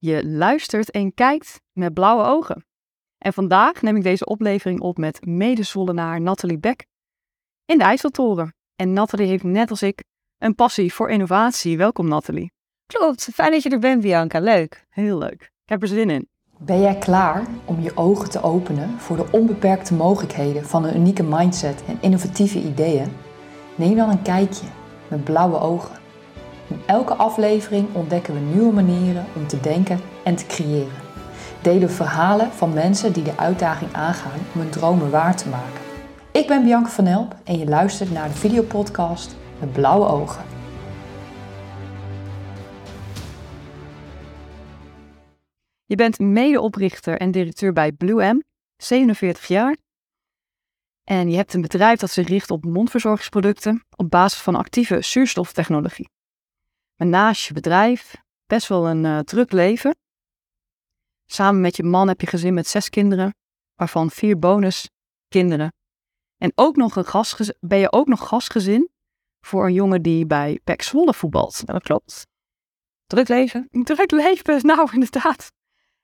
Je luistert en kijkt met blauwe ogen. En vandaag neem ik deze oplevering op met medezollenaar Nathalie Beck in de IJsseltoren. En Nathalie heeft net als ik een passie voor innovatie. Welkom Nathalie. Klopt, fijn dat je er bent Bianca, leuk. Heel leuk. Ik heb er zin in. Ben jij klaar om je ogen te openen voor de onbeperkte mogelijkheden van een unieke mindset en innovatieve ideeën? Neem dan een kijkje met blauwe ogen. In elke aflevering ontdekken we nieuwe manieren om te denken en te creëren. Delen verhalen van mensen die de uitdaging aangaan om hun dromen waar te maken. Ik ben Bianca van Elp en je luistert naar de videopodcast met blauwe ogen. Je bent medeoprichter en directeur bij Blue M, 47 jaar. En je hebt een bedrijf dat zich richt op mondverzorgingsproducten op basis van actieve zuurstoftechnologie. Maar naast je bedrijf best wel een uh, druk leven. Samen met je man heb je gezin met zes kinderen, waarvan vier bonuskinderen. En ook nog een gastgezin, ben je ook nog gastgezin voor een jongen die bij PEC Zwolle voetbalt. Dat klopt. Druk leven. Druk leven, nou inderdaad.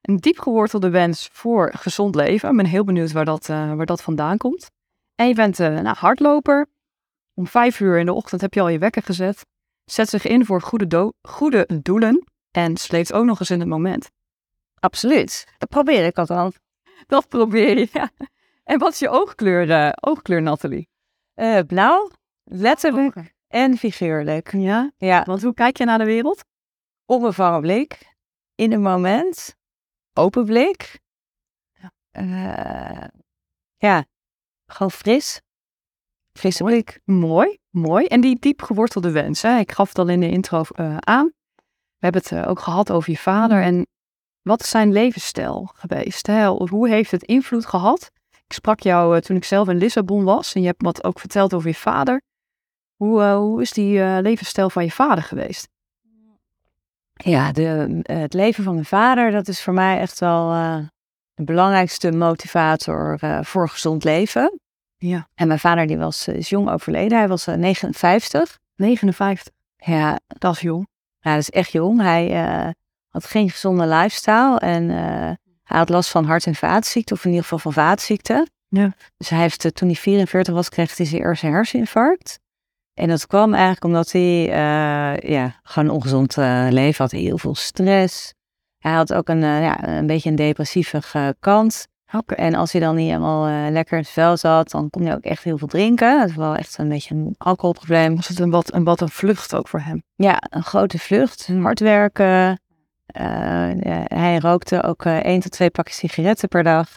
Een diep gewortelde wens voor gezond leven. Ik ben heel benieuwd waar dat, uh, waar dat vandaan komt. En je bent uh, nou, hardloper. Om vijf uur in de ochtend heb je al je wekker gezet. Zet zich in voor goede, goede doelen. En sleept ook nog eens in het moment. Absoluut. Dat probeer ik althans. Dat probeer je, ja. En wat is je oogkleur, uh, oogkleur Nathalie? Uh, blauw, letterlijk oh, en figuurlijk. Ja? ja? Want hoe kijk je naar de wereld? Onbevangen blik, in een moment, open blik. Uh, ja. gewoon fris. Frisse mooi. Mooi. En die diep gewortelde wens, hè? ik gaf het al in de intro aan. We hebben het ook gehad over je vader en wat is zijn levensstijl geweest? Hoe heeft het invloed gehad? Ik sprak jou uh, toen ik zelf in Lissabon was en je hebt wat ook verteld over je vader. Hoe, hoe is die levensstijl van je vader geweest? Ja, de, het leven van mijn vader, dat is voor mij echt wel de belangrijkste motivator voor gezond leven. Ja. En mijn vader die was is jong overleden, hij was 59. 59? Ja. Dat is jong. Ja, dat is echt jong. Hij had geen gezonde lifestyle en hij had last van hart- en vaatziekten, of in ieder geval van vaatziekten. Ja. Dus hij heeft, toen hij 44 was, kreeg hij zijn eerste herseninfarct. En dat kwam eigenlijk omdat hij ja, gewoon een ongezond leven had. Heel veel stress. Hij had ook een, ja, een beetje een depressieve kant. Okay. En als hij dan niet helemaal lekker in het vel zat, dan kon hij ook echt heel veel drinken. Dat was wel echt een beetje een alcoholprobleem. Was het een wat, een wat een vlucht ook voor hem? Ja, een grote vlucht. Hard werken. Uh, hij rookte ook uh, één tot twee pakjes sigaretten per dag.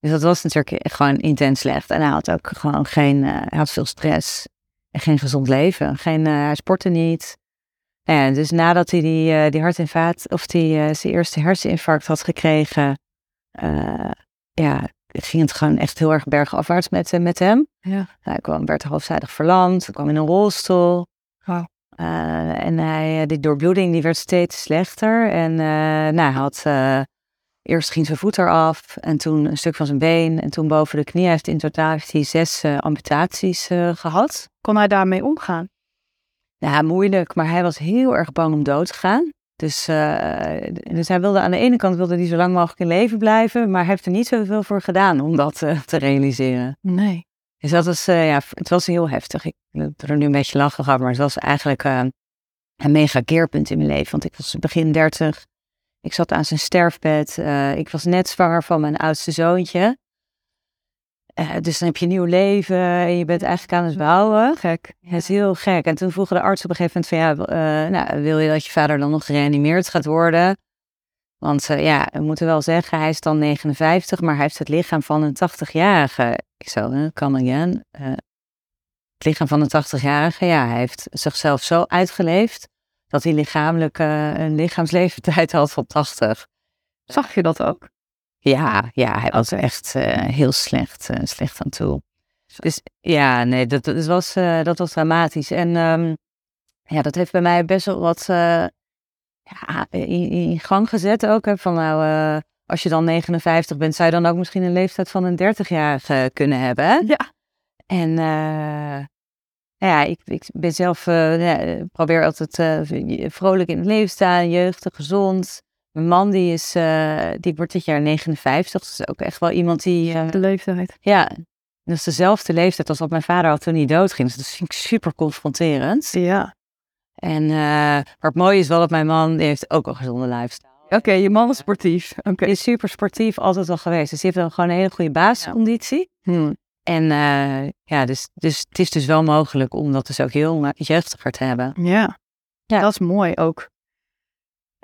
Dus dat was natuurlijk gewoon intens slecht. En hij had ook gewoon geen, hij had veel stress en geen gezond leven. Geen, hij sportte niet. Ja, dus nadat hij die, die hart- en vaat, of die zijn eerste herseninfarct had gekregen, ja, ging het gewoon echt heel erg bergafwaarts met, met hem. Ja. Hij kwam, werd halfzijdig verlamd, hij kwam in een rolstoel. Wow. Uh, en hij, die doorbloeding die werd steeds slechter. En uh, nou, hij had, uh, eerst ging zijn voet eraf en toen een stuk van zijn been. En toen boven de knie. Hij heeft in totaal heeft hij zes amputaties gehad. Kon hij daarmee omgaan? Ja, moeilijk. Maar hij was heel erg bang om dood te gaan. Dus, dus hij wilde aan de ene kant wilde hij zo lang mogelijk in leven blijven. Maar hij heeft er niet zoveel voor gedaan om dat te realiseren. Nee. Dus dat was, uh, ja, het was heel heftig. Ik heb er nu een beetje lachen gehad, maar het was eigenlijk een mega keerpunt in mijn leven. Want ik was begin dertig. Ik zat aan zijn sterfbed. Ik was net zwanger van mijn oudste zoontje. Dus dan heb je een nieuw leven en je bent eigenlijk aan het bouwen. Gek. Ja, het is heel gek. En toen vroegen de arts op een gegeven moment van ja, nou, wil je dat je vader dan nog gereanimeerd gaat worden? Want uh, ja, we moeten wel zeggen, hij is dan 59, maar hij heeft het lichaam van een 80-jarige. Ik zou, come again. Het lichaam van een 80-jarige, ja, hij heeft zichzelf zo uitgeleefd dat hij lichamelijk een lichaamsleeftijd had van 80. Zag je dat ook? Ja, ja hij was echt heel slecht, slecht aan toe. Dus ja, nee, dat, dat, was, dat was dramatisch. En um, ja, dat heeft bij mij best wel wat ja, in, in, gang gezet ook. Hè, van nou, als je dan 59 bent, zou je dan ook misschien een leeftijd van een 30-jarige kunnen hebben. Hè? Ja. En uh, ja, ik, ik ben zelf, ja, probeer altijd vrolijk in het leven te staan, jeugdig, gezond. Mijn man die, is, eh, die wordt dit jaar 59. Dat is ook echt wel iemand die... eh, De leeftijd. ja, dat is dezelfde leeftijd als wat mijn vader had toen hij doodging. Dus dat vind ik super confronterend. Ja. En eh, maar het mooie is wel dat mijn man, die heeft ook een gezonde lifestyle. Oké, je man is sportief. Oké. Is super sportief, altijd al geweest. Dus die heeft wel gewoon een hele goede basisconditie. Hm. En eh, ja, dus, dus het is dus wel mogelijk om dat dus ook heel eh, jeugdiger te hebben. Ja. Ja. dat is mooi ook.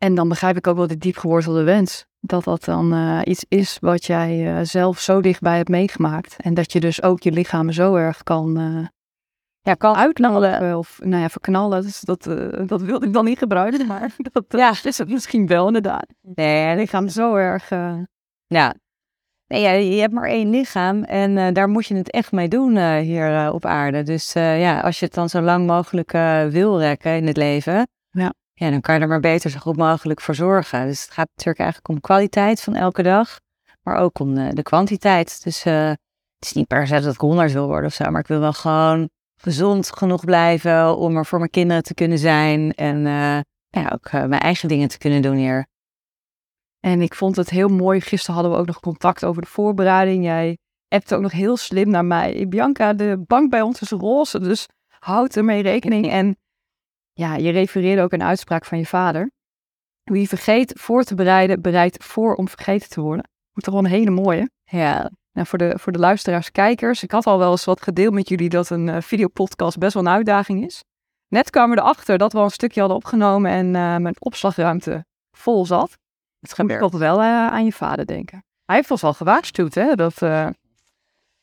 En dan begrijp ik ook wel de diep gewortelde wens. Dat dat dan eh, iets is wat jij eh, zelf zo dichtbij hebt meegemaakt. En dat je dus ook je lichaam zo erg kan eh Ja, kan uitknallen. Of nou ja, verknallen. Dus dat, dat wilde ik dan niet gebruiken. Maar dat Ja. is het misschien wel inderdaad. Nee, Je lichaam zo erg... Ja. Nee, ja, je hebt maar één lichaam en daar moet je het echt mee doen hier op aarde. Dus ja, als je het dan zo lang mogelijk wil rekken in het leven, Ja. Ja, dan kan je er maar beter zo goed mogelijk voor zorgen. Dus het gaat natuurlijk eigenlijk om kwaliteit van elke dag, maar ook om eh, de kwantiteit. Dus eh, het is niet per se dat ik honderd wil worden of zo, maar ik wil wel gewoon gezond genoeg blijven om er voor mijn kinderen te kunnen zijn en eh, ja, ook mijn eigen dingen te kunnen doen hier. En ik vond het heel mooi. Gisteren hadden we ook nog contact over de voorbereiding. Jij appte ook nog heel slim naar mij. Bianca, de bank bij ons is roze, dus houd ermee rekening. En ja, je refereerde ook een uitspraak van je vader. Wie vergeet voor te bereiden, bereidt voor om vergeten te worden. Moet toch wel een hele mooie. Ja, Nou, voor, de, voor de luisteraars, kijkers. Ik had al wel eens wat gedeeld met jullie dat een eh, videopodcast best wel een uitdaging is. Net kwamen we erachter dat we al een stukje hadden opgenomen en eh, mijn opslagruimte vol zat. het ik altijd wel eh, aan je vader denken. Hij heeft ons al gewaarschuwd, hè? Dat,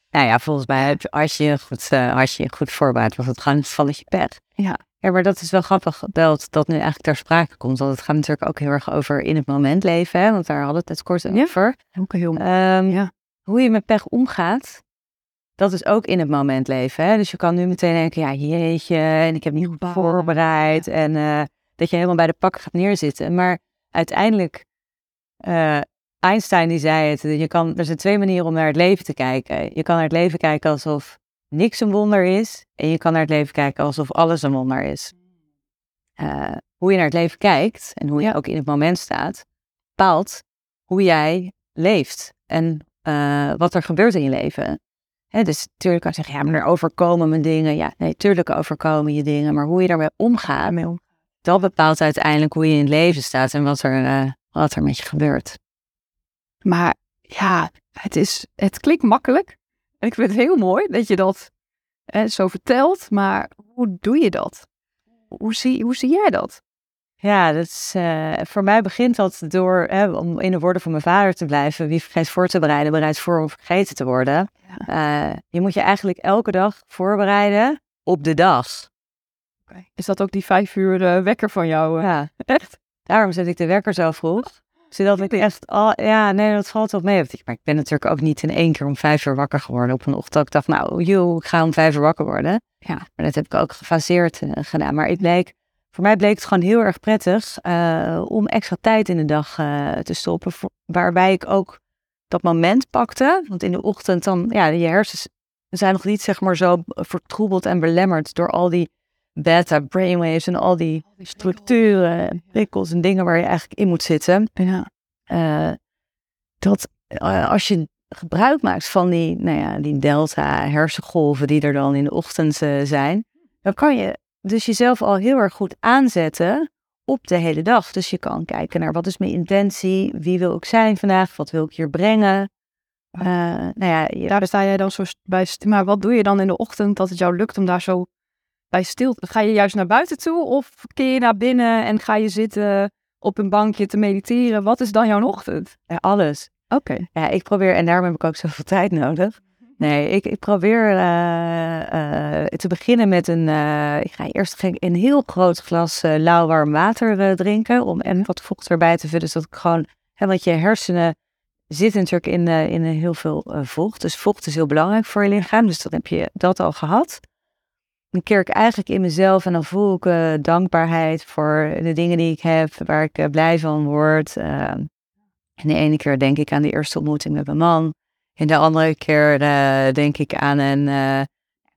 Nou ja, volgens mij heb je- als je goed, eh, als je goed voorbereidt, was het gewoon een valletje pech. Ja. Ja, maar dat is wel grappig dat dat nu eigenlijk ter sprake komt. Want het gaat natuurlijk ook heel erg over in het moment leven, hè? want daar hadden we het net kort Ja. over. ook heel. Ehm, Ja. Hoe je met pech omgaat, dat is ook in het moment leven. Hè? Dus je kan nu meteen denken, ja jeetje, en ik heb niet goed voorbereid. En eh, dat je helemaal bij de pakken gaat neerzitten. Maar uiteindelijk, eh, Einstein die zei het, je kan, er zijn twee manieren om naar het leven te kijken. Je kan naar het leven kijken alsof niks een wonder is. En je kan naar het leven kijken alsof alles een wonder is. Eh, hoe je naar het leven kijkt en hoe je ook in het moment staat, bepaalt hoe jij leeft en eh, wat er gebeurt in je leven. Hè, dus natuurlijk kan je zeggen, ja, maar er overkomen me dingen. Ja, nee, tuurlijk overkomen je dingen, maar hoe je daarmee omgaat, dat bepaalt uiteindelijk hoe je in het leven staat en wat er, eh, wat er met je gebeurt. Maar ja, het, is, het klinkt makkelijk. En ik vind het heel mooi dat je dat eh, zo vertelt. Maar hoe doe je dat? Hoe zie, hoe zie jij dat? Ja, dat is, eh, voor mij begint dat door, hè, om in de woorden van mijn vader te blijven, wie vergeet voor te bereiden, bereidt voor om vergeten te worden. Eh, je moet je eigenlijk elke dag voorbereiden op de dag. Is dat ook die vijf uur eh, wekker van jou? Ja, Echt? daarom zet ik de wekker zo vroeg. Zodat ik echt al, ja, nee, dat valt wel mee. Maar ik ben natuurlijk ook niet in één keer om vijf uur wakker geworden op een ochtend. Ik dacht, nou, joh, ik ga om vijf uur wakker worden. Ja. Maar dat heb ik ook gefaseerd eh, gedaan. Maar ik bleek, voor mij bleek het gewoon heel erg prettig eh, om extra tijd in de dag eh, te stoppen. voor- waarbij ik ook dat moment pakte. Want in de ochtend dan, ja, je hersens zijn nog niet zeg maar zo vertroebeld en belemmerd door al die beta brainwaves en al die structuren, en prikkels en dingen waar je eigenlijk in moet zitten. Ja. Eh, dat eh, als je gebruik maakt van die, nou ja, die delta hersengolven die er dan in de ochtend eh, zijn, dan kan je dus jezelf al heel erg goed aanzetten op de hele dag. Dus je kan kijken naar wat is mijn intentie, wie wil ik zijn vandaag, wat wil ik hier brengen. Nou ja, je- Daar sta jij dan zo bij. Maar wat doe je dan in de ochtend dat het jou lukt om daar zo bij stil te... Ga je juist naar buiten toe of keer je naar binnen en ga je zitten op een bankje te mediteren? Wat is dan jouw ochtend? ja, alles. Oké. Ja, ik probeer, en daarom heb ik ook zoveel tijd nodig. Nee, ik, ik probeer eh, eh, te beginnen met een. eh, ik ga eerst een heel groot glas lauw warm water drinken. Om en wat vocht erbij te vullen. Zodat ik gewoon. Hè, want je hersenen zitten natuurlijk in, in heel veel vocht. Dus vocht is heel belangrijk voor je lichaam. Dus dan heb je dat al gehad. Dan keer ik eigenlijk in mezelf en dan voel ik eh, dankbaarheid voor de dingen die ik heb, waar ik eh, blij van word. eh. En de ene keer denk ik aan de eerste ontmoeting met mijn man. En de andere keer eh, denk ik aan een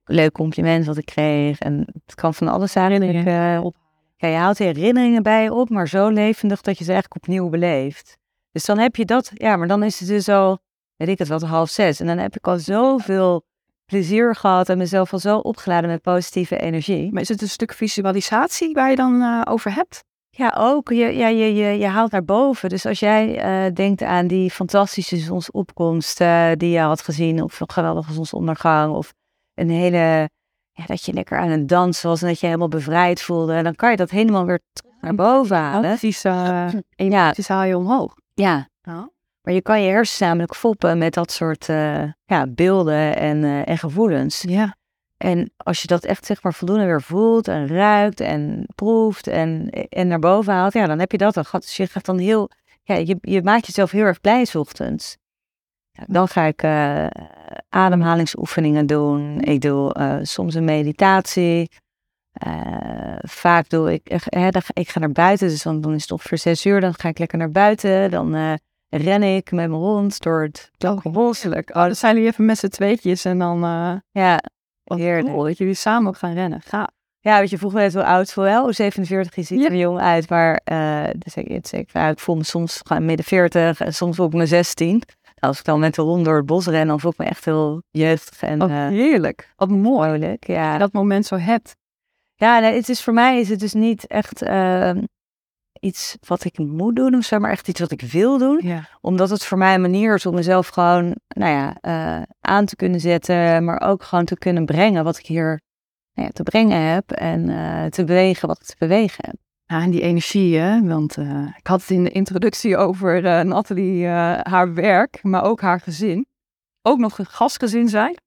leuk compliment wat ik kreeg. En het kan van alles zijn. Ik, eh, op, ja, je haalt herinneringen bij je op, maar zo levendig dat je ze eigenlijk opnieuw beleeft. Dus dan heb je dat, ja, maar dan is het dus al, weet ik het wat, half zes. En dan heb ik al zoveel plezier gehad en mezelf al zo opgeladen met positieve energie. Maar is het een stuk visualisatie waar je dan uh, over hebt? Ja, ook. Je, ja, je, je, je haalt naar boven. Dus als jij uh, denkt aan die fantastische zonsopkomst uh, die je had gezien, of een geweldige zonsondergang, of een hele, ja, dat je lekker aan het dansen was en dat je helemaal bevrijd voelde, dan kan je dat helemaal weer naar boven halen. Precies, ja. haal je omhoog. Ja. Oh. Maar je kan je hersens namelijk foppen met dat soort ja, beelden en, en gevoelens. Ja. En als je dat echt zeg maar voldoende weer voelt en ruikt en proeft en, en naar boven haalt, ja, dan heb je dat al gehad. Dus je gaat dan heel, ja, je, je maakt jezelf heel erg blij s ochtends. dan ga ik uh, ademhalingsoefeningen doen. Ik doe uh, soms een meditatie. Uh, vaak doe ik, ik ga naar buiten, dus dan, dan is het ongeveer zes uur. Dan ga ik lekker naar buiten. Dan ren ik met mijn hond door het boselijk. Oh, dan zijn jullie even met z'n tweetjes en dan... ja, wat heerlijk. dat jullie samen gaan rennen. Ga. Ja, weet je, vroeg wel hoe oud voel wel. 47 je ziet er jong uit, maar uh, dus ik, ik, ja, ik voel me soms gewoon midden 40 en soms voel ik me 16. Als ik dan met de hond door het bos ren, dan voel ik me echt heel jeugdig. En, oh, heerlijk. Wat mooi. Ja. Dat moment zo hebt. Ja, nee, het is voor mij is het dus niet echt uh, iets wat ik moet doen of zo, maar echt iets wat ik wil doen. Ja. Omdat het voor mij een manier is om mezelf gewoon, nou ja, uh, aan te kunnen zetten, maar ook gewoon te kunnen brengen wat ik hier nou ja, te brengen heb en uh, te bewegen wat ik te bewegen heb. Ja, en die energie, hè? want uh, ik had het in de introductie over uh, Nathalie, haar werk, maar ook haar gezin. Ook nog een gastgezin zijn.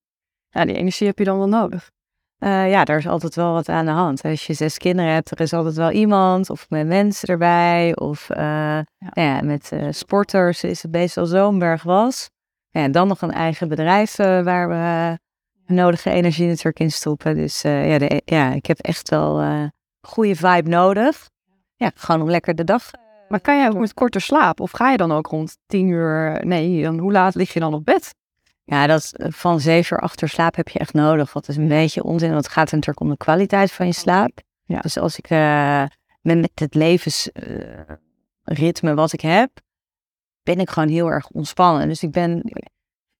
Ja, die energie heb je dan wel nodig. Uh, ja, daar is altijd wel wat aan de hand. Als je zes kinderen hebt, er is altijd wel iemand of met mensen erbij. Of uh, ja. Nou ja, met uh, sporters is het meestal zo'n berg was. Ja, dan nog een eigen bedrijf waar we nodige energie natuurlijk in stoppen. Dus ja, de, ja, ik heb echt wel goede vibe nodig. Ja, gewoon om lekker de dag... maar kan jij ook met korter slaap? Of ga je dan ook rond tien uur... Nee, dan, hoe laat lig je dan op bed? Ja, dat eh, van zeven uur achter slaap heb je echt nodig. Wat is een beetje onzin, want het gaat natuurlijk om de kwaliteit van je slaap. Ja. Dus als ik uh, met het levensritme uh, wat ik heb, ben ik gewoon heel erg ontspannen. Dus ik ben,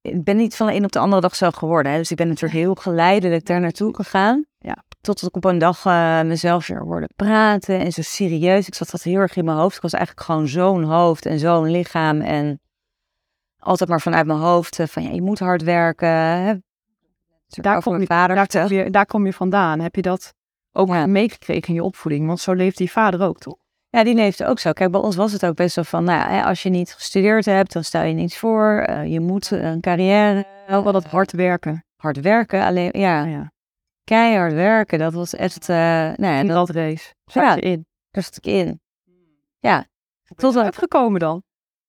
ik ben niet van de een op de andere dag zo geworden. Hè. Dus ik ben natuurlijk heel geleidelijk daar naartoe gegaan. Ja. Totdat ik op een dag uh, mezelf weer hoorde praten en zo serieus. Ik zat dat heel erg in mijn hoofd. Ik was eigenlijk gewoon zo'n hoofd en zo'n lichaam en altijd maar vanuit mijn hoofd van ja, je moet hard werken. Hè. Daar kom, je, vader daar, kom je, daar kom je vandaan. Heb je dat ook ja. meegekregen in je opvoeding? Want zo leeft die vader ook, toch? Ja, die leefde ook zo. Kijk, bij ons was het ook best wel van, nou ja, als je niet gestudeerd hebt, dan stel je niets voor. Uh, je moet een carrière. Wel wel dat hard werken. Hard werken, alleen, ja. Oh, ja. Keihard werken, dat was echt, uh, nou ja. dat race. Zat ja, je in. Daar zat ik in. Ja. Tot uitgekomen dan?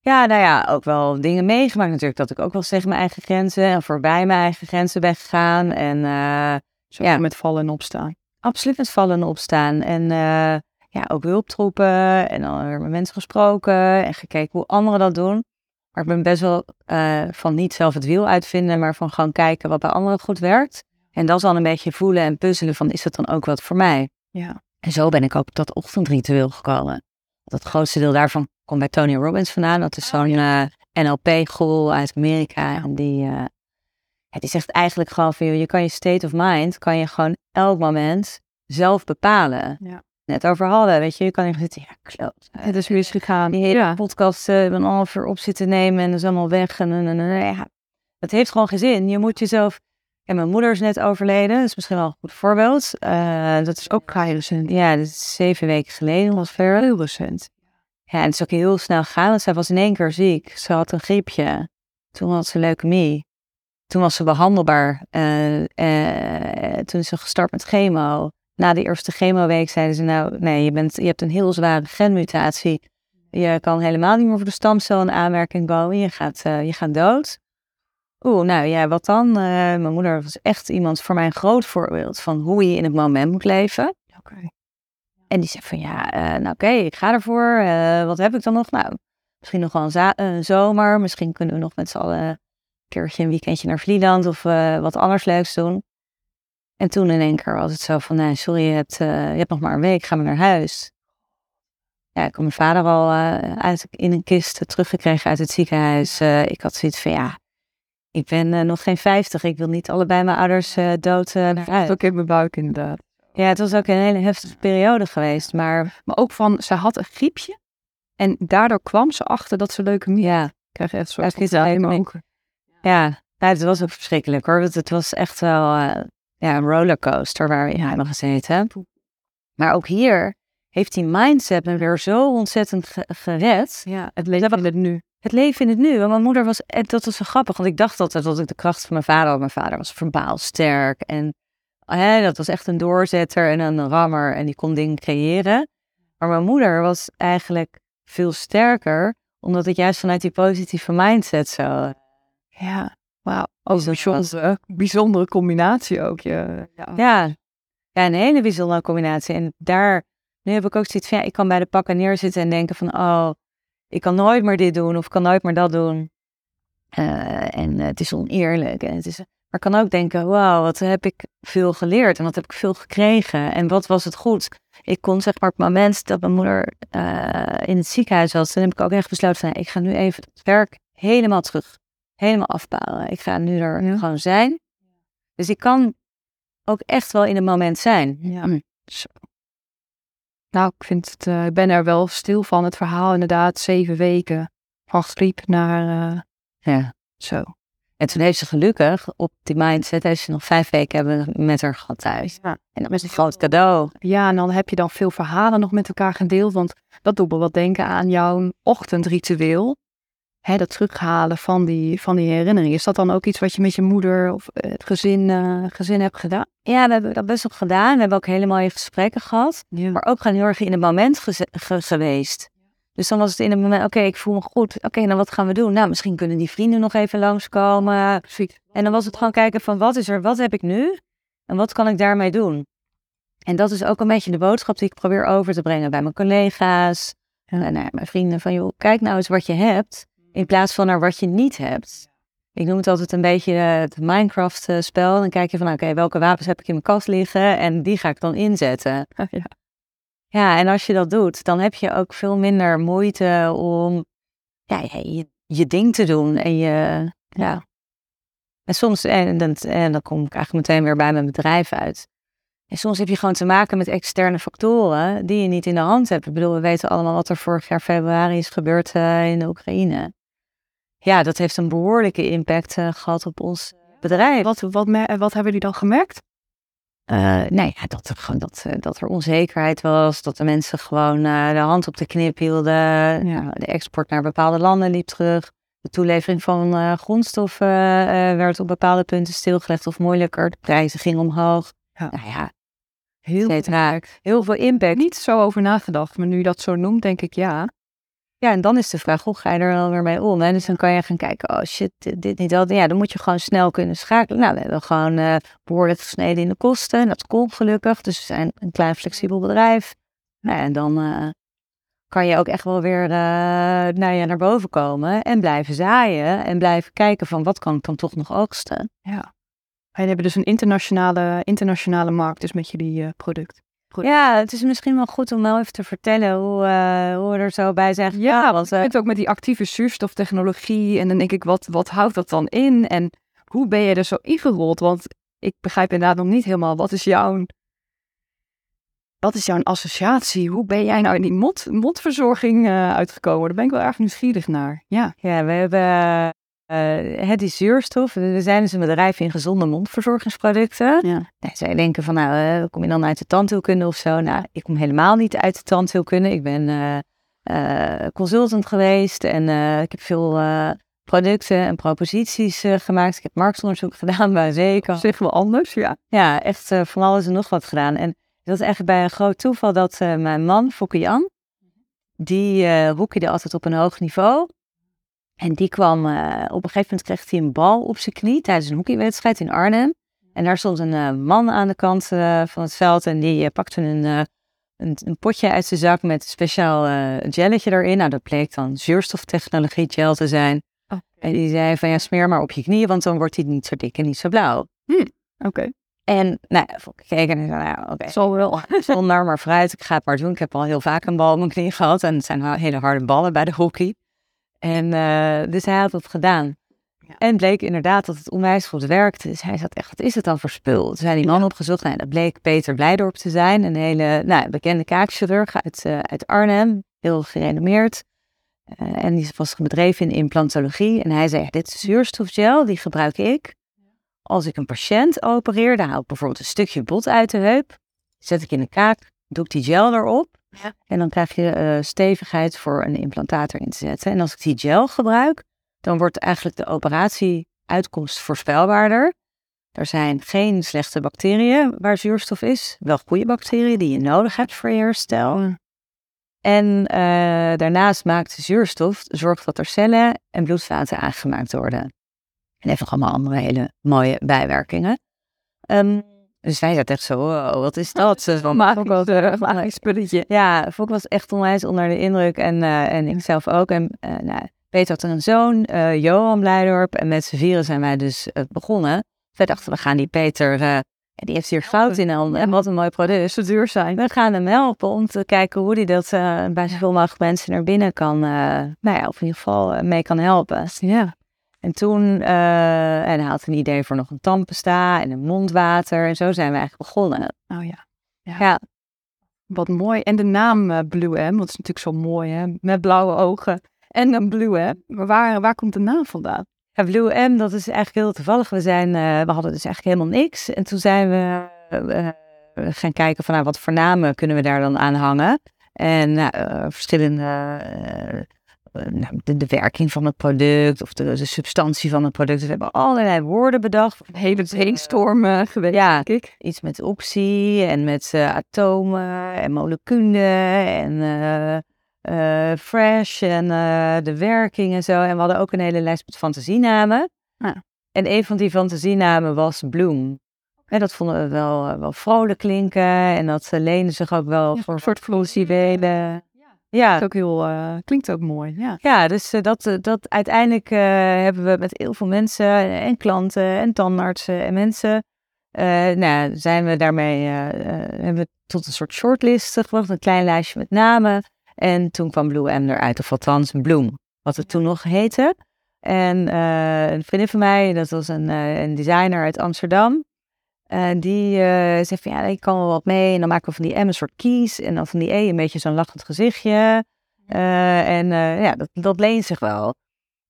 Ja, nou ja, ook wel dingen meegemaakt natuurlijk. Dat ik ook wel tegen mijn eigen grenzen en voorbij mijn eigen grenzen ben gegaan. En uh, ja. met vallen en opstaan. Absoluut met vallen en opstaan. En uh, ja, ook hulptroepen en dan weer met mensen gesproken en gekeken hoe anderen dat doen. Maar ik ben best wel uh, van niet zelf het wiel uitvinden, maar van gewoon kijken wat bij anderen goed werkt. En dat is dan een beetje voelen en puzzelen van is dat dan ook wat voor mij? Ja. En zo ben ik ook op dat ochtendritueel gekomen. Dat grootste deel daarvan komt bij Tony Robbins vandaan. Dat is oh, zo'n uh, eh, NLP-guru uit Amerika. En die, uh, ja, die zegt eigenlijk gewoon van je kan je state of mind, kan je gewoon elk moment zelf bepalen. Ja. Net over hadden, weet je, je kan even zitten, ja, kloot. Het is misgegaan. Die hele ja. podcast uh, een half uur op zitten nemen en dat is allemaal weg. En, en, en, ja, dat heeft gewoon geen zin. Je moet jezelf... En mijn moeder is net overleden, dat is misschien wel een goed voorbeeld. Uh, dat is ook vrij recent. Ja, dat is zeven weken geleden, was. Heel recent. Ja, en het is ook heel snel gegaan, zij was in één keer ziek. Ze had een griepje. Toen had ze leukemie. Toen was ze behandelbaar. Uh, uh, toen is ze gestart met chemo. Na de eerste chemoweek zeiden ze nou, nee, je, bent, je hebt een heel zware genmutatie. Je kan helemaal niet meer voor de stamcel in aanmerking komen. Je gaat, uh, je gaat dood. Oeh, nou ja, wat dan? mijn moeder was echt iemand voor mij een groot voorbeeld van hoe je in het moment moet leven. Oké. En die zei van ja, uh, nou oké, okay, ik ga ervoor. Uh, wat heb ik dan nog? Nou, misschien nog wel een, een zomer. Misschien kunnen we nog met z'n allen een keertje een weekendje naar Vlieland of uh, wat anders leuks doen. En toen in één keer was het zo van, nee, sorry, je hebt, eh, je hebt nog maar een week, ga maar naar huis. Ja, ik had mijn vader al eh, uit, in een kist teruggekregen uit het ziekenhuis. Eh, ik had zoiets van, ja, ik ben eh, nog geen 50. Ik wil niet allebei mijn ouders eh, dood eh, naar huis. Ook in mijn buik inderdaad. Ja, het was ook een hele heftige periode geweest. Maar Maar ook van, ze had een griepje. En daardoor kwam ze achter dat ze leukemie ja, kreeg. Echt zo Ja, van ik- ja nou, het was ook verschrikkelijk hoor. Want het was echt wel eh, ja, een rollercoaster waar we in hebben gezeten. Maar ook hier heeft die mindset me weer zo ontzettend ge- gered. Ja, het leven in het nu. Het leven in het nu. Want mijn moeder was, en dat was zo grappig, want ik dacht altijd dat ik de kracht van mijn vader had. Mijn vader was verbaal sterk en hè, dat was echt een doorzetter en een rammer en die kon dingen creëren. Maar mijn moeder was eigenlijk veel sterker, omdat het juist vanuit die positieve mindset zo... Ja, wauw. Dat was- bijzondere, bijzondere combinatie ook. Ja, ja. Ja, een hele bijzondere combinatie. En daar, nu heb ik ook zoiets van, ja, ik kan bij de pakken neerzitten en denken van, oh, ik kan nooit meer dit doen of ik kan nooit meer dat doen. Eh, en eh, het is oneerlijk. En het is, maar ik kan ook denken, wauw, wat heb ik veel geleerd en wat heb ik veel gekregen en wat was het goed. Ik kon zeg maar op het moment dat mijn moeder eh, in het ziekenhuis was, toen heb ik ook echt besloten van, ik ga nu even het werk helemaal terug, helemaal afbouwen. Ik ga nu er Ja. gewoon zijn. Dus ik kan ook echt wel in het moment zijn. Ja. Zo. Nou, ik vind het, eh, ik ben er wel stil van. Het verhaal inderdaad, zeven weken van griep naar eh, Ja. zo. En toen heeft ze gelukkig op die mindset, heeft ze nog vijf weken hebben met haar gehad thuis. Ja. En dat was een groot cadeau. Ja, en dan heb je dan veel verhalen nog met elkaar gedeeld. Want dat doet me wat denken aan jouw ochtendritueel. Hè, dat terughalen van die, van die herinnering. Is dat dan ook iets wat je met je moeder of eh, het gezin, eh, gezin hebt gedaan? Ja, we hebben dat best wel gedaan. We hebben ook hele mooie gesprekken gehad. Ja. Maar ook gewoon heel erg in het moment ge- geweest. Dus dan was het in het moment, oké, ik voel me goed. Oké, nou wat gaan we doen? Nou, misschien kunnen die vrienden nog even langskomen. Precies. En dan was het gewoon kijken van, wat is er, wat heb ik nu? En wat kan ik daarmee doen? En dat is ook een beetje de boodschap die ik probeer over te brengen bij mijn collega's. En naar mijn vrienden van, joh, kijk nou eens wat je hebt. In plaats van naar wat je niet hebt. Ik noem het altijd een beetje eh, het Minecraft-spel. Dan kijk je van, oké, welke wapens heb ik in mijn kast liggen? En die ga ik dan inzetten. Ja. Ja, en als je dat doet, dan heb je ook veel minder moeite om ja, je, je, ding te doen. En je, ja. En soms, en, dan- en dan kom ik eigenlijk meteen weer bij mijn bedrijf uit. En soms heb je gewoon te maken met externe factoren die je niet in de hand hebt. Ik bedoel, we weten allemaal wat er vorig jaar februari is gebeurd eh, in de Oekraïne. Ja, dat heeft een behoorlijke impact eh, gehad op ons bedrijf. Wat, wat, mer- wat hebben jullie dan gemerkt? Eh, nee, ja, dat, er, gewoon- dat, eh, dat er onzekerheid was, dat de mensen gewoon eh, de hand op de knip hielden. Nou, de export naar bepaalde landen liep terug. De toelevering van grondstoffen werd op bepaalde punten stilgelegd of moeilijker. De prijzen gingen omhoog. Ja. Nou ja, Heel. Heel veel impact. Niet zo over nagedacht, maar nu je dat zo noemt, denk ik ja. Ja, en dan is de vraag, hoe ga je er wel weer mee om? Hè? Dus dan kan je gaan kijken, oh shit, dit, niet dat. Ja, dan moet je gewoon snel kunnen schakelen. Nou, we hebben gewoon eh, behoorlijk gesneden in de kosten. En dat komt gelukkig. Dus we zijn een klein flexibel bedrijf. Nou, en dan eh, kan je ook echt wel weer eh, nou ja, naar boven komen. En blijven zaaien. En blijven kijken van, wat kan ik dan toch nog oogsten? ja. Wij hebben dus een internationale, internationale markt dus met jullie product. Goed. Ja, het is misschien wel goed om wel even te vertellen hoe, eh, hoe we er zo bij zijn gegaan. Ja, want, het ook met die actieve zuurstoftechnologie. En dan denk ik, wat, wat houdt dat dan in? En hoe ben je er zo ingerold? Want ik begrijp inderdaad nog niet helemaal, wat is jouw... Wat is jouw associatie? Hoe ben jij nou in die mond, mondverzorging eh, uitgekomen? Daar ben ik wel erg nieuwsgierig naar. Ja. Ja, we hebben het is zuurstof. We zijn dus een bedrijf in gezonde mondverzorgingsproducten. Ja. Nou, zij denken van, nou, eh, kom je dan uit de tandheelkunde of zo? Nou, ik kom helemaal niet uit de tandheelkunde. Ik ben eh, consultant geweest en ik heb veel producten en proposities gemaakt. Ik heb marktonderzoek gedaan bij Zeker. Zich wel anders, ja. Ja, echt van alles en nog wat gedaan. En dat is eigenlijk bij een groot toeval dat mijn man, Fokke Jan, die hockeyde altijd op een hoog niveau. En die kwam, eh, op een gegeven moment kreeg hij een bal op zijn knie tijdens een hockeywedstrijd in Arnhem. En daar stond een eh, man aan de kant eh, van het veld en die pakte een, een, een potje uit zijn zak met een speciaal gelletje erin. Nou, dat bleek dan zuurstoftechnologie gel te zijn. En die zei van ja, smeer maar op je knieën, want dan wordt hij niet zo dik en niet zo blauw. Oké. En nou, ja, ik gekeken en zei, nou, oké, Zal wel. zonder maar vooruit, ik ga het maar doen. Ik heb al heel vaak een bal op mijn knie gehad en het zijn hele harde ballen bij de hockey. En eh, dus hij had het gedaan. Ja. En bleek inderdaad dat het onwijs goed werkte. Dus hij zat echt, wat is het dan voor spul? Toen zijn die man opgezocht. Nou, dat bleek Peter Blijdorp te zijn. Een hele nou, bekende kaakchirurg uit, eh, uit Arnhem. Heel gerenommeerd. Eh, en die was bedreven in implantologie. En hij zei, dit is zuurstofgel, die gebruik ik. Als ik een patiënt opereer, dan haal ik bijvoorbeeld een stukje bot uit de heup. Zet ik in de kaak, doe ik die gel erop. Ja. En dan krijg je eh, stevigheid voor een implantaat erin te zetten. En als ik die gel gebruik, dan wordt eigenlijk de operatieuitkomst voorspelbaarder. Er zijn geen slechte bacteriën waar zuurstof is. Wel goede bacteriën die je nodig hebt voor je herstel. En eh, daarnaast maakt de zuurstof, zorgt dat er cellen en bloedvaten aangemaakt worden. En heeft nog allemaal andere hele mooie bijwerkingen. Ehm, dus wij zaten echt zo, wow, wat is dat? Magisch, uh, magisch spulletje. ja, Fok was echt onwijs onder de indruk en, eh, en ik zelf ook. En eh, nou, Peter had een zoon, eh, Johan Blijdorp. En met z'n vieren zijn wij dus begonnen. Wij dachten, we gaan die Peter, die heeft hier goud in handen. En wat een mooi product. Ze duur zijn. We gaan hem helpen om te kijken hoe hij dat bij zoveel mogelijk mensen naar binnen kan, nou ja, of in ieder geval mee kan helpen. Ja. En toen, eh, en hij had een idee voor nog een tandpasta en een mondwater. En zo zijn we eigenlijk begonnen. Oh ja. Ja, Wat mooi. En de naam eh, Blue M, dat is natuurlijk zo mooi, hè? Met blauwe ogen. En een Blue M. Maar waar, waar komt de naam vandaan? Ja, Blue M, dat is eigenlijk heel toevallig. We, zijn, eh, we hadden dus eigenlijk helemaal niks. En toen zijn we gaan kijken van nou, wat voor namen kunnen we daar dan aan hangen. En nou, verschillende, de, de werking van het product of de, de substantie van het product. We hebben allerlei woorden bedacht. Hele eh, geweest, Ja. ik. Iets met optie en met eh, atomen en moleculen en eh, eh, fresh en eh, de werking en zo. En we hadden ook een hele lijst met fantasienamen. Ja. En een van die fantasienamen was Bloom. En dat vonden we wel, eh, wel vrolijk klinken en dat leende zich ook wel Ja, voor een soort Dat Ja, is ook heel, eh, klinkt ook mooi, ja. ja, dus eh, dat, eh, dat uiteindelijk hebben we met heel veel mensen en klanten en tandartsen en mensen, nou, zijn we daarmee, hebben we tot een soort shortlist gebracht, een klein lijstje met namen. En toen kwam Blue M eruit, of althans Bloem, wat het toen nog heette. En een vriendin van mij, dat was een, een designer uit Amsterdam. En die eh, zei van ja, ik kan wel wat mee. En dan maken we van die M een soort kies. En dan van die E een beetje zo'n lachend gezichtje. Eh, en eh, ja, dat, dat leent zich wel.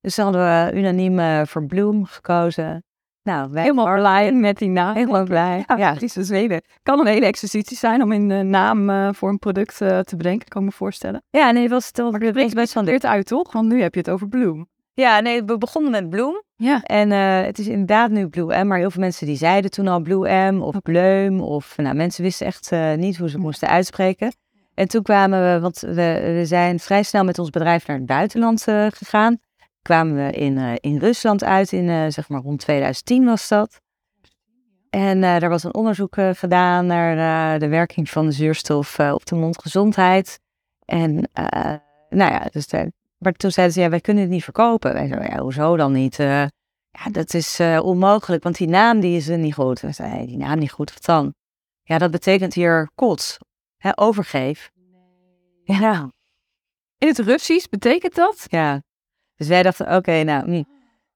Dus dan hadden we unaniem voor Bloem gekozen. Nou, wij Helemaal blij met die naam. helemaal blij. Ja, Ja, het dus hele, kan een hele exercitie zijn om een naam voor een product te bedenken, kan ik me voorstellen. ja nee, was het Maar het brengt best van dit uit, toch? Want nu heb je het over Bloem. Ja, nee, we begonnen met Bloem. Ja. En eh, het is inderdaad nu Blue M, maar heel veel mensen die zeiden toen al Blue M of Bleum. Of nou, mensen wisten echt eh, niet hoe ze moesten uitspreken. En toen kwamen we, want we, we zijn vrij snel met ons bedrijf naar het buitenland eh, gegaan. Kwamen we in, in Rusland uit, in zeg maar rond 2010 was dat. En daar was een onderzoek gedaan naar de werking van de zuurstof op de mondgezondheid. En nou ja, dus daar, maar toen zeiden ze, ja, wij kunnen het niet verkopen. Wij zeiden, ja, hoezo dan niet? Eh, ja, dat is eh, onmogelijk, want die naam die is er niet goed. We zeiden, "Hey, die naam niet goed, wat dan? Ja, dat betekent hier kots, hè, overgeef. Ja, In het Russisch betekent dat? ja. Dus wij dachten, oké, nou, hm.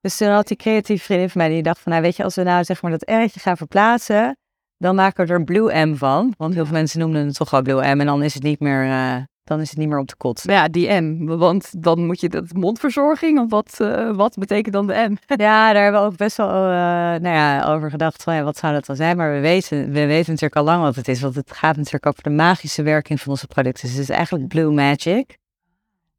Dus toen had die creatieve vriendin van mij, die dacht van, nou weet je, als we nou zeg maar dat ertje gaan verplaatsen, dan maken we er Blue M van. Want heel veel mensen noemden het toch wel Blue M en dan is het niet meer, eh, dan is het niet meer op de kot. Ja, die M. Want dan moet je dat mondverzorging, of wat, eh, wat betekent dan de M? Ja, daar hebben we ook best wel eh, nou ja, over gedacht van ja, wat zou dat dan zijn. Maar we weten, we weten natuurlijk al lang wat het is. Want het gaat natuurlijk over de magische werking van onze producten. Dus het is eigenlijk blue magic.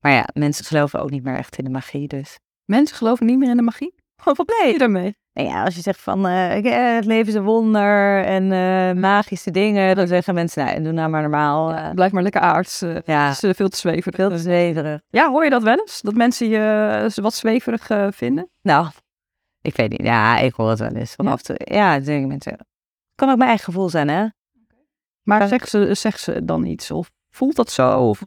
Maar ja, mensen geloven ook niet meer echt in de magie. Dus Mensen geloven niet meer in de magie? Wat ben je daarmee? nou ja, als je zegt van eh, ik- eh, het leven is een wonder en eh, magische dingen. Dan zeggen mensen, nou, doe nou maar normaal. Blijf maar lekker aards. ja, Het is veel te zweverig. veel te zweverig. Ja, hoor je dat wel eens? Dat mensen je wat zweverig vinden? Nou, ik weet niet. Ja, ik hoor het wel eens. Van Ja? Ja, dan denken mensen. Kan ook mijn eigen gevoel zijn, hè? Maar zeggen ze, ze dan iets? Of voelt dat zo? Of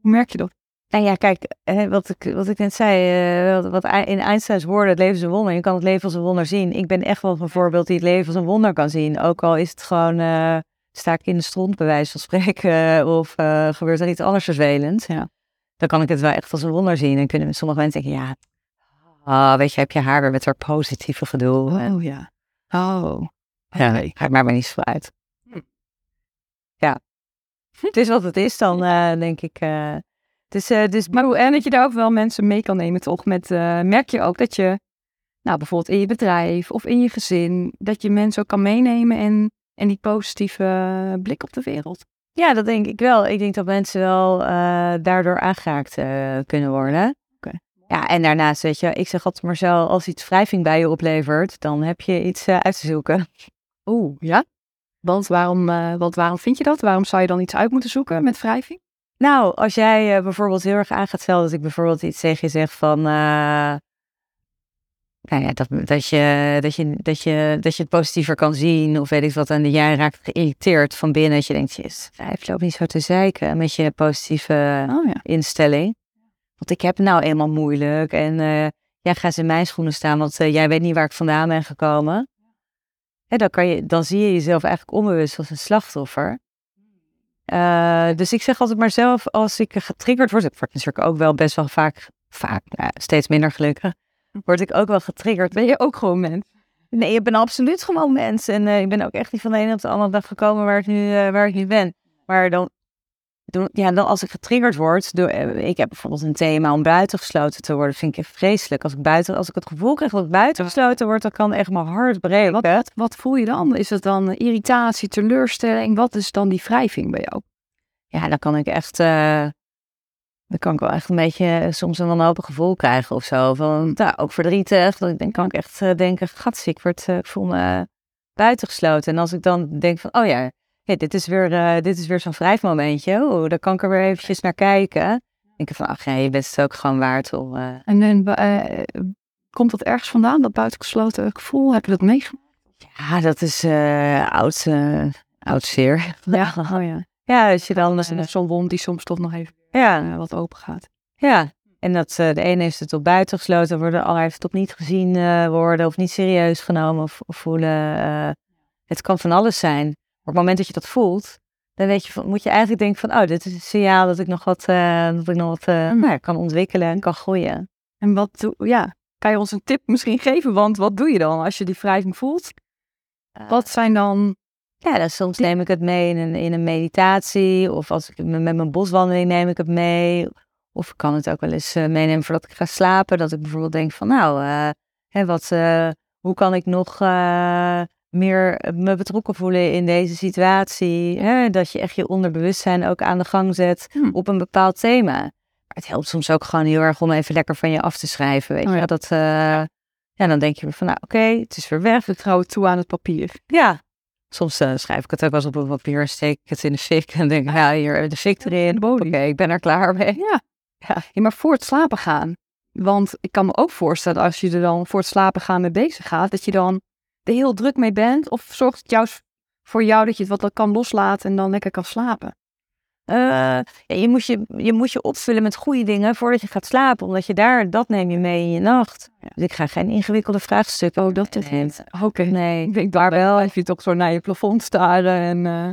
hoe merk je dat? Nou ja, kijk, hè, wat, ik, wat ik net zei, eh, wat, in Einsteins woorden, het leven is een wonder. Je kan het leven als een wonder zien. Ik ben echt wel een voorbeeld die het leven als een wonder kan zien. Ook al is het gewoon, eh, sta ik in de stront bij wijze van spreken, of eh, gebeurt er iets anders vervelends. Ja. Dan kan ik het wel echt als een wonder zien. En kunnen sommige mensen denken, ja, ah, weet je, heb je haar weer met haar positieve gedoe. Oh ja. Oh. ja, gaat maar maar niet zo uit. Hm. Ja, het is wat het is dan, denk ik. Dus, eh, dus Maar en dat je daar ook wel mensen mee kan nemen, toch? Met, eh, merk je ook dat je, nou bijvoorbeeld in je bedrijf of in je gezin, dat je mensen ook kan meenemen en, en die positieve blik op de wereld. Ja, dat denk ik wel. Ik denk dat mensen wel eh, daardoor aangeraakt kunnen worden. Ja, en daarnaast, weet je, ik zeg altijd Marcel, als iets wrijving bij je oplevert, dan heb je iets uit te zoeken. Oeh, ja? Want waarom, want waarom vind je dat? Waarom zou je dan iets uit moeten zoeken met wrijving? Nou, als jij eh, bijvoorbeeld heel erg aan gaat stellen dat ik bijvoorbeeld iets tegen je zeg van, eh, nou ja, dat, dat, je, dat, je, dat, je, dat je het positiever kan zien of weet ik wat, en jij raakt geïrriteerd van binnen, dat je denkt, jezus, vijf loopt niet zo te zeiken met je positieve Oh ja. instelling. Want ik heb het nou eenmaal moeilijk en eh, jij gaat in mijn schoenen staan, want jij weet niet waar ik vandaan ben gekomen. Dan, kan je, dan zie je jezelf eigenlijk onbewust als een slachtoffer. Eh, dus ik zeg altijd maar zelf, als ik getriggerd word, ik word natuurlijk ook wel best wel vaak, vaak nou, steeds minder gelukkig, word ik ook wel getriggerd. Ben je ook gewoon mens? Nee, ik ben absoluut gewoon mens. En eh, ik ben ook echt niet van de ene op de andere dag gekomen waar ik nu, eh, waar ik nu ben. Maar dan, dan, ja, dan als ik getriggerd word, door, eh, ik heb bijvoorbeeld een thema om buitengesloten te worden, vind ik echt vreselijk. Als ik, buiten, als ik het gevoel krijg dat ik buitengesloten word, dan kan echt mijn hart breken. Wat, wat voel je dan? Is het dan irritatie, teleurstelling? Wat is dan die wrijving bij jou? Ja, dan kan ik echt, eh, dan kan ik wel echt een beetje eh, soms een wanhopig gevoel krijgen of zo. Van, nou, ook verdrietig. Dan denk- kan ik echt denken, gatsie, ik, word, ik voel me buitengesloten. En als ik dan denk van, oh ja, hey, dit is weer, eh, dit is weer zo'n wrijfmomentje. Oh, dan kan ik er weer eventjes naar kijken. Denk ik van, ach ja, je bent het ook gewoon waard om... eh, En, en eh, komt dat ergens vandaan, dat buitengesloten gevoel? Heb je dat meegemaakt? ja, dat is oud, oud zeer. Ja. Oh ja. Ja, als je dan... Zo'n wond die soms toch nog even ja, wat open gaat. Ja, en dat de ene heeft het op buiten gesloten worden, de ander heeft het op niet gezien worden of niet serieus genomen of, of voelen. het kan van alles zijn. Op het moment dat je dat voelt, dan weet je moet je eigenlijk denken van, oh, dit is een signaal dat ik nog wat, eh, dat ik nog wat eh, Mm. nou kan ontwikkelen en kan groeien. En wat doe, ja, kan je ons een tip misschien geven? Want wat doe je dan als je die wrijving voelt? Wat zijn dan... Ja, dan soms neem ik het mee in een, in een meditatie of als ik met mijn boswandeling neem ik het mee. Of ik kan het ook wel eens eh, meenemen voordat ik ga slapen. Dat ik bijvoorbeeld denk van nou, eh, hè, wat, eh, hoe kan ik nog eh, meer me betrokken voelen in deze situatie? Hè? Dat je echt je onderbewustzijn ook aan de gang zet Hm. op een bepaald thema. Maar het helpt soms ook gewoon heel erg om even lekker van je af te schrijven. Weet Oh je? ja. Dat, eh, ja, dan denk je van nou oké, het is weer weg. Vertrouwen toe aan het papier. Ja. Soms eh, schrijf ik het ook wel eens op een papier en steek ik het in de fik. En denk ik, ja, hier de fik erin. De Oké, ik ben er klaar mee. Ja. Ja. Ja, maar voor het slapen gaan. Want ik kan me ook voorstellen, als je er dan voor het slapen gaan mee bezig gaat, dat je dan er heel druk mee bent. Of zorgt het juist voor jou dat je het wat kan loslaten en dan lekker kan slapen? Eh, ja, je, moet je, je moet je opvullen met goede dingen voordat je gaat slapen. Omdat je daar, dat neem je mee in je nacht. Ja. Dus ik ga geen ingewikkelde vraagstukken. Oh, dat is. Oké. Nee. Ik denk daar wel, heb je toch zo naar je plafond staren en... eh,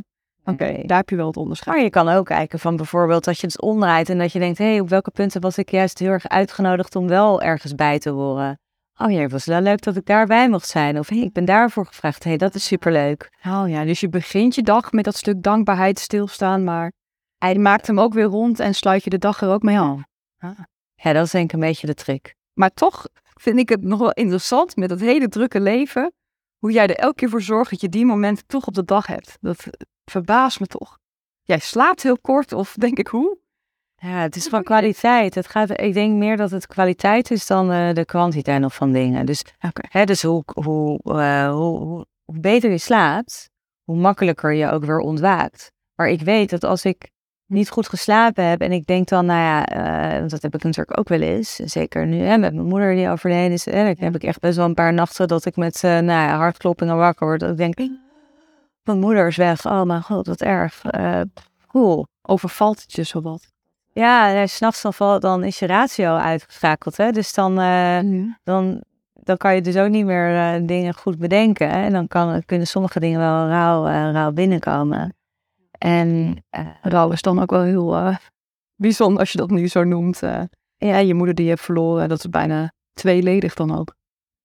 Oké, daar heb je wel het onderscheid. Maar je kan ook kijken van bijvoorbeeld dat je het omdraait en dat je denkt, hé, hey, op welke punten was ik juist heel erg uitgenodigd om wel ergens bij te horen? Oh ja, het was wel leuk dat ik daarbij mocht zijn. Of hey, ik ben daarvoor gevraagd. Hé, hey, dat is superleuk. Oh ja, dus je begint je dag met dat stuk dankbaarheid stilstaan, maar hij maakt hem ook weer rond en sluit je de dag er ook mee af. Ja, dat is denk ik een beetje de trick. Maar toch vind ik het nog wel interessant met dat hele drukke leven, hoe jij er elke keer voor zorgt dat je die momenten toch op de dag hebt. Dat verbaast me toch. Jij slaapt heel kort of denk ik hoe? Ja, het is van kwaliteit. Het gaat, ik denk meer dat het kwaliteit is dan eh, de kwantiteit nog van dingen. Dus, hè, dus hoe, hoe, eh, hoe, hoe, hoe beter je slaapt, hoe makkelijker je ook weer ontwaakt. Maar ik weet dat als ik niet goed geslapen heb en ik denk dan, nou ja, want dat heb ik natuurlijk ook wel eens. Zeker nu hè, met mijn moeder die overleden is. Hè, dan heb ik echt best wel een paar nachten dat ik met eh nou ja, hartkloppingen wakker word. Dat ik denk, mijn moeder is weg. Oh mijn god, wat erg. Eh cool. Overvalt het je zowat? Ja, ja, s'nachts dan, dan is je ratio uitgeschakeld. Hè? Dus dan, eh, dan, dan kan je dus ook niet meer eh, dingen goed bedenken. Hè? En dan kan, kunnen sommige dingen wel rauw, eh, rauw binnenkomen. En Rouw is dan ook wel heel bijzonder als je dat nu zo noemt. ja, je moeder die je hebt verloren, dat is bijna tweeledig dan ook.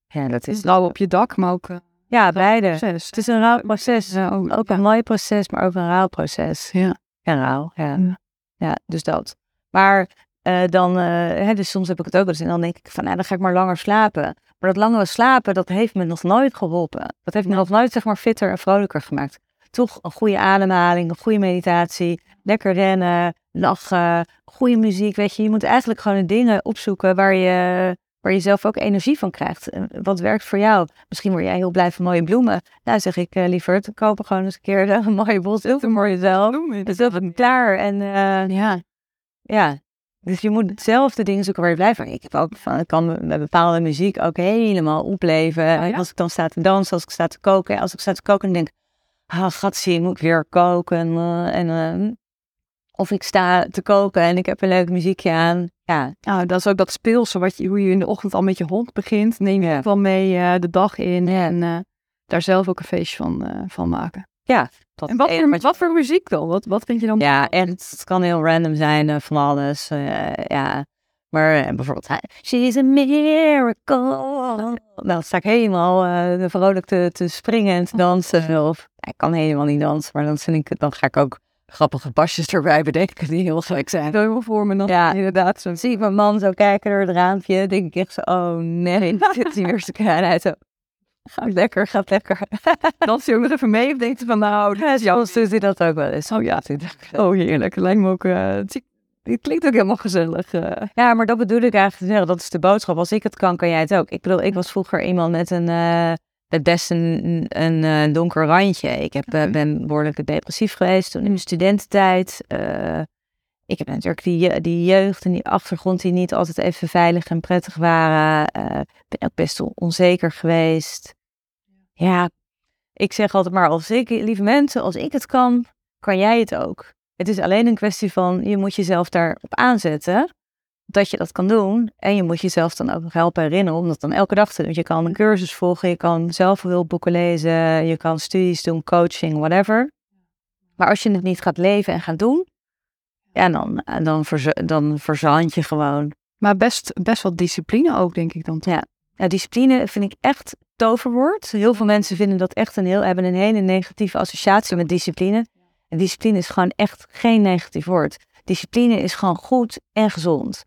ja, dat is Rouw op je dak, maar ook Ja, beide. proces. Het is een rauw proces. Ja, ook, een mooi proces, maar ook een rauw proces. Ja. Ja, rauw. Ja, Ja. ja dus dat. Maar eh, dan, eh, hè, dus soms heb ik het ook wel eens en dan denk ik van, nou, dan ga ik maar langer slapen. Maar dat langere slapen, dat heeft me nog nooit geholpen. Dat heeft me nog nooit, zeg maar, fitter en vrolijker gemaakt. Toch een goede ademhaling, een goede meditatie, lekker rennen, lachen, goede muziek, weet je. Je moet eigenlijk gewoon de dingen opzoeken waar je, waar je zelf ook energie van krijgt. Wat werkt voor jou? Misschien word jij heel blij van mooie bloemen. Nou, zeg ik eh, liever, te kopen gewoon eens een keer een mooie bos heel voor jezelf. Het is klaar en eh, Ja, ja. Dus je moet zelf de dingen zoeken waar je blij van. Ik heb ook van, ik kan met bepaalde muziek ook helemaal opleven. ja? Als ik dan sta te dansen, als ik sta te koken. Als ik sta te koken en denk, ah, gatsie, moet ik weer koken. eh, en, eh, of ik sta te koken en ik heb een leuk muziekje aan. Ja, Nou, dat is ook dat speelse, wat je, hoe je in de ochtend al met je hond begint. Neem je Ja. wel mee eh, de dag in Ja. en eh, daar zelf ook een feestje van, van maken. Ja. Dat En wat is voor, wat voor muziek dan? Wat, wat vind je dan? Ja, echt. Het kan heel random zijn eh, van alles. eh, ja. Maar eh, bijvoorbeeld, hij- she's a miracle. Nou, dan sta ik helemaal eh, vrolijk te, te springen en te dansen. Of ik kan helemaal niet dansen, maar dan, vind ik, dan ga ik ook grappige pasjes erbij bedenken die heel gek zijn. Je wel voor me dan Ja. inderdaad zo. Zie ik mijn man zo kijken door het raampje. denk ik echt zo, oh nee, dit zit hier te gaat lekker, gaat lekker. Dans je ook nog even mee of denkt je van nou, Ja, soms doet hij dat ook wel eens. Oh ja, Oh heerlijk, lijkt me ook, eh, het klinkt ook helemaal gezellig. eh. Ja, maar dat bedoel ik eigenlijk te zeggen. Dat is de boodschap. Als ik het kan, kan jij het ook. Ik bedoel, ik was vroeger iemand met een, eh, met best een, een eh, donker randje. Ik heb, eh, Oké. ben behoorlijk depressief geweest toen in mijn studententijd. Eh, ik heb natuurlijk die, die jeugd en die achtergrond die niet altijd even veilig en prettig waren. Eh, Ik ben ook best wel onzeker geweest. Ja, ik zeg altijd maar, als ik, lieve mensen, als ik het kan, kan jij het ook. Het is alleen een kwestie van, je moet jezelf daarop aanzetten dat je dat kan doen. En je moet jezelf dan ook nog helpen herinneren om dat dan elke dag te doen. Je kan een cursus volgen, je kan zelfhulpboeken lezen, je kan studies doen, coaching, whatever. Maar als je het niet gaat leven en gaan doen, ja, dan, dan, verza- dan verzand je gewoon. Maar best, best wel discipline ook, denk ik dan. toch? Ja. Ja, discipline vind ik echt toverwoord. Heel veel mensen vinden dat echt een heel, hebben een hele negatieve associatie met discipline. En discipline is gewoon echt geen negatief woord. Discipline is gewoon goed en gezond.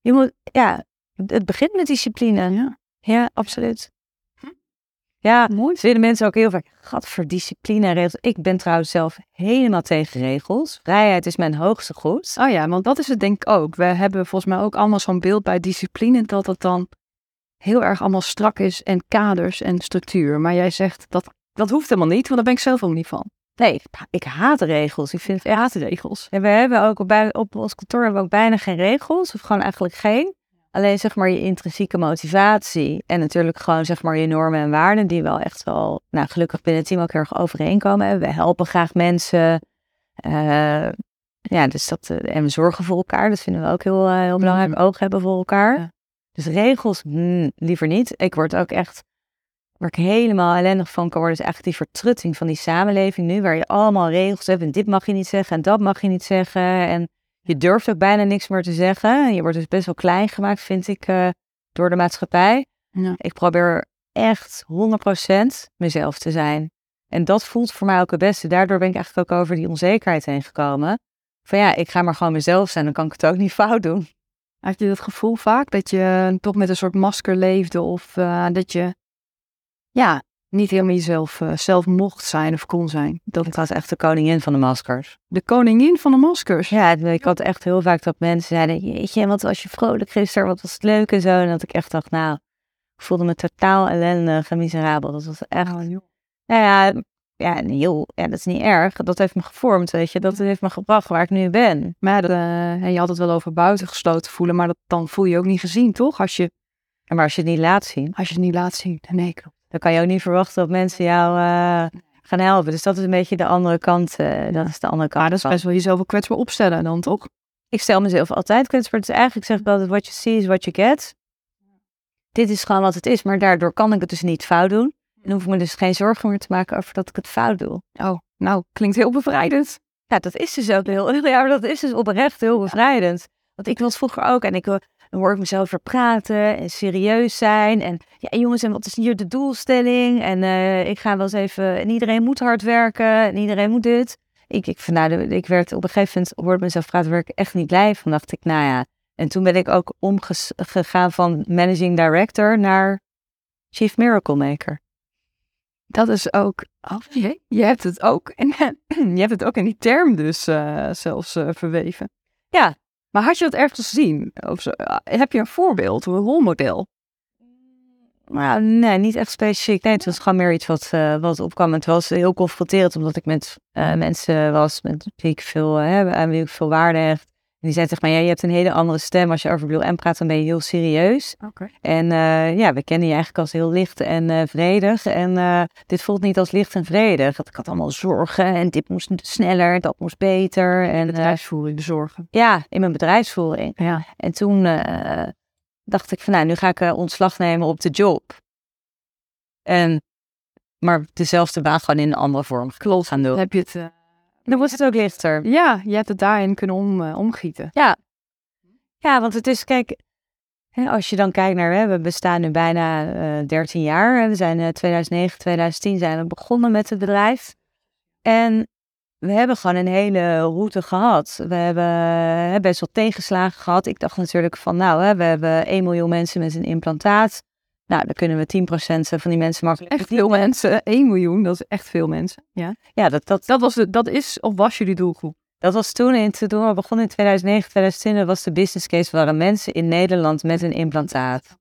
Je moet, ja, het begint met discipline. Ja. Ja, absoluut. Ja, Mooi. ze willen mensen ook heel vaak, gat voor discipline en regels. Ik ben trouwens zelf helemaal tegen regels. Vrijheid is mijn hoogste goed. Oh ja, want dat is het denk ik ook. We hebben volgens mij ook allemaal zo'n beeld bij discipline dat het dan heel erg allemaal strak is en kaders en structuur. Maar jij zegt dat dat hoeft helemaal niet, want daar ben ik zelf helemaal niet van. Nee, ik, ik haat regels. Ik vind het echt regels. Ja, we hebben ook op, bij, op ons kantoor hebben we ook bijna geen regels, of gewoon eigenlijk geen. Alleen zeg maar je intrinsieke motivatie en natuurlijk gewoon zeg maar je normen en waarden die wel echt wel, nou gelukkig binnen het team ook heel erg overeenkomen. We helpen graag mensen. eh, ja, dus dat, eh, en we zorgen voor elkaar, dat vinden we ook heel, eh, heel belangrijk. Oog hebben voor elkaar. Ja. Dus regels, hmm, liever niet. Ik word ook echt, waar ik helemaal ellendig van kan worden, is eigenlijk die vertrutting van die samenleving nu, waar je allemaal regels hebt en dit mag je niet zeggen en dat mag je niet zeggen. En je durft ook bijna niks meer te zeggen. En je wordt dus best wel klein gemaakt, vind ik, eh, door de maatschappij. Ja. Ik probeer echt 100% mezelf te zijn. En dat voelt voor mij ook het beste. Daardoor ben ik eigenlijk ook over die onzekerheid heen gekomen. Van ja, ik ga maar gewoon mezelf zijn, dan kan ik het ook niet fout doen. Had je dat gevoel vaak dat je toch met een soort masker leefde of eh, dat je ja, niet helemaal jezelf eh, zelf mocht zijn of kon zijn? Dat was echt de koningin van de maskers. de koningin van de maskers. Ja, ik had echt heel vaak dat mensen zeiden, jeetje, wat was je vrolijk gisteren, wat was het leuk en zo. En dat ik echt dacht, nou, ik voelde me totaal ellendig en miserabel. Dat was echt, Oh, joh. nou ja, ja, heel, ja, dat is niet erg. Dat heeft me gevormd, weet je. Dat heeft me gebracht waar ik nu ben. Maar dat, eh, en je had het wel over buitengesloten voelen, maar dat, dan voel je je ook niet gezien, toch? Als je, En maar als je het niet laat zien, als je het niet laat zien. Nee, klopt. Dan kan je ook niet verwachten dat mensen jou eh, gaan helpen. Dus dat is een beetje de andere kant. eh, dat is de andere kant. Maar dat is best wel jezelf ook kwetsbaar opstellen dan, toch? ik stel mezelf altijd kwetsbaar. Dus eigenlijk zeg ik altijd, what you see is what you get. Dit is gewoon wat het is, maar daardoor kan ik het dus niet fout doen. En hoef ik me dus geen zorgen meer te maken over dat ik het fout doe. Oh, nou, klinkt heel bevrijdend. Ja, dat is dus ook heel, ja, maar dat is dus oprecht heel bevrijdend. Want ik was vroeger ook en ik wil- dan hoor ik mezelf weer praten en serieus zijn. En ja, jongens, en wat is hier de doelstelling? En eh, ik ga wel eens even, en iedereen moet hard werken en iedereen moet dit. Ik, ik, nou, ik werd op een gegeven moment, hoorde ik mezelf praten, werd ik echt niet blij van. dacht ik, nou ja. En toen ben ik ook omgegaan van managing director naar chief miracle maker. Dat is ook. Oh, jee, je hebt het ook. En je hebt het ook in die term dus eh, zelfs eh, verweven. Ja. Maar had je dat ergens gezien? Of zo? Ah, Heb je een voorbeeld, een rolmodel? Maar nee, niet echt specifiek. Nee, het was gewoon meer iets wat, eh, wat opkwam. Het was heel confronterend, omdat ik met eh, mensen was met wie ik veel, eh, heb, aan wie ik veel waarde hecht. En die zei tegen mij, ja, je hebt een hele andere stem. Als je over Blue M praat, dan ben je heel serieus. En eh, ja, we kennen je eigenlijk als heel licht en eh, vredig. En eh, dit voelt niet als licht en vredig. Ik had allemaal zorgen en dit moest sneller, dat moest beter. En Bedrijfsvoering, de zorgen. ja, in mijn bedrijfsvoering. Ja. En toen dacht ik van nou, nu ga ik ontslag nemen op de job. En, maar dezelfde baan gewoon in een andere vorm Klopt. gaan doen. Heb je het. Dan wordt het ook lichter. ja, je hebt het daarin kunnen om, eh, omgieten. Ja, want het is, kijk, hè, als je dan kijkt naar, hè, we bestaan nu bijna eh 13 jaar. We zijn eh 2009, 2010 zijn we begonnen met het bedrijf. En we hebben gewoon een hele route gehad. We hebben hè, best wel tegenslagen gehad. Ik dacht natuurlijk van, nou, hè, we hebben 1 miljoen mensen met een implantaat. Nou, dan kunnen we 10% van die mensen makkelijk Echt veel mensen. 1 miljoen, dat is echt veel mensen. Ja. Ja, dat, dat, Dat, was de, dat is of was jullie doelgroep? Dat was toen, in, toen we begonnen in 2009, 2020, was de business case waren mensen in Nederland met een implantaat.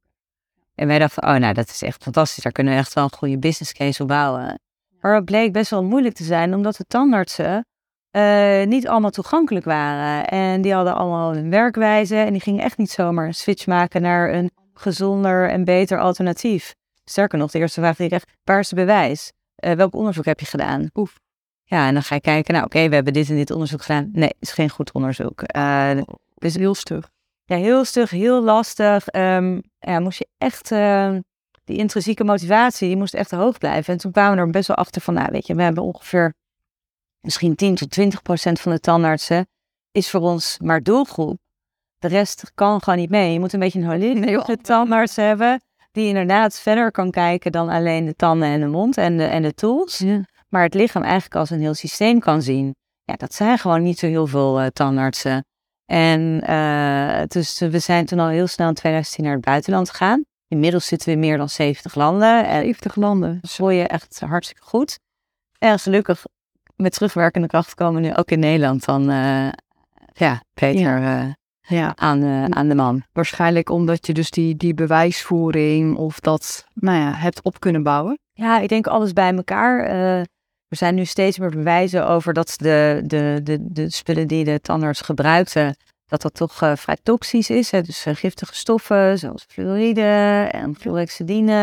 En wij dachten, oh nou, dat is echt fantastisch, daar kunnen we echt wel een goede business case op bouwen. Maar het bleek best wel moeilijk te zijn, omdat de tandartsen eh, niet allemaal toegankelijk waren. En die hadden allemaal hun werkwijze en die gingen echt niet zomaar een switch maken naar een gezonder en beter alternatief. Sterker nog, de eerste vraag die ik kreeg, waar is het bewijs? Eh, welk onderzoek heb je gedaan? Oef. Ja, en dan ga je kijken, nou oké, we hebben dit en dit onderzoek gedaan. Nee, het is geen goed onderzoek. Eh, Dus heel stug. ja, heel stug, heel lastig. Ehm, ja, moest je echt, ehm, die intrinsieke motivatie, die moest echt hoog blijven. En toen kwamen we er best wel achter van, nou weet je, we hebben ongeveer misschien 10 tot 20 procent van de tandartsen is voor ons maar doelgroep. De rest kan gewoon niet mee. Je moet een beetje een holistische tandarts hebben, die inderdaad verder kan kijken dan alleen de tanden en de mond en de, en de tools Ja. maar het lichaam eigenlijk als een heel systeem kan zien. Ja, dat zijn gewoon niet zo heel veel eh, tandartsen. En eh, dus we zijn toen al heel snel in 2010 naar het buitenland gegaan. Inmiddels zitten we in meer dan 70 landen. En 70 landen. dat voel je echt hartstikke goed. En gelukkig met terugwerkende kracht komen we nu ook in Nederland dan eh, ja, beter eh, Ja. aan, eh, aan de man. Waarschijnlijk omdat je dus die, die bewijsvoering of dat, nou ja, hebt op kunnen bouwen. Ja, ik denk alles bij elkaar. Eh, er zijn nu steeds meer bewijzen over dat de, de, de, de spullen die de tandarts gebruikten, dat dat toch eh, vrij toxisch is. Hè? Dus giftige stoffen zoals fluoride en fluorexidine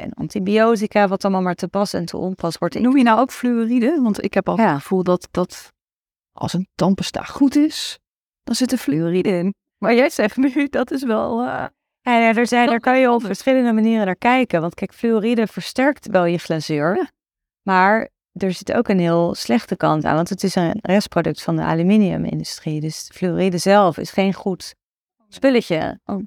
en antibiotica, wat allemaal maar te pas en te onpas wordt. Noem je nou ook fluoride? Want ik heb al Ja. het gevoel dat, dat als een tandpasta goed is, dan zit er fluoride in. Maar jij zegt nu, dat is wel... eh, Ja, er zijn, daar kan je op verschillende manieren naar kijken. Want kijk, fluoride versterkt wel je glazuur. Ja. Maar er zit ook een heel slechte kant aan. Want het is een restproduct van de aluminiumindustrie. Dus fluoride zelf is geen goed spulletje. Oh.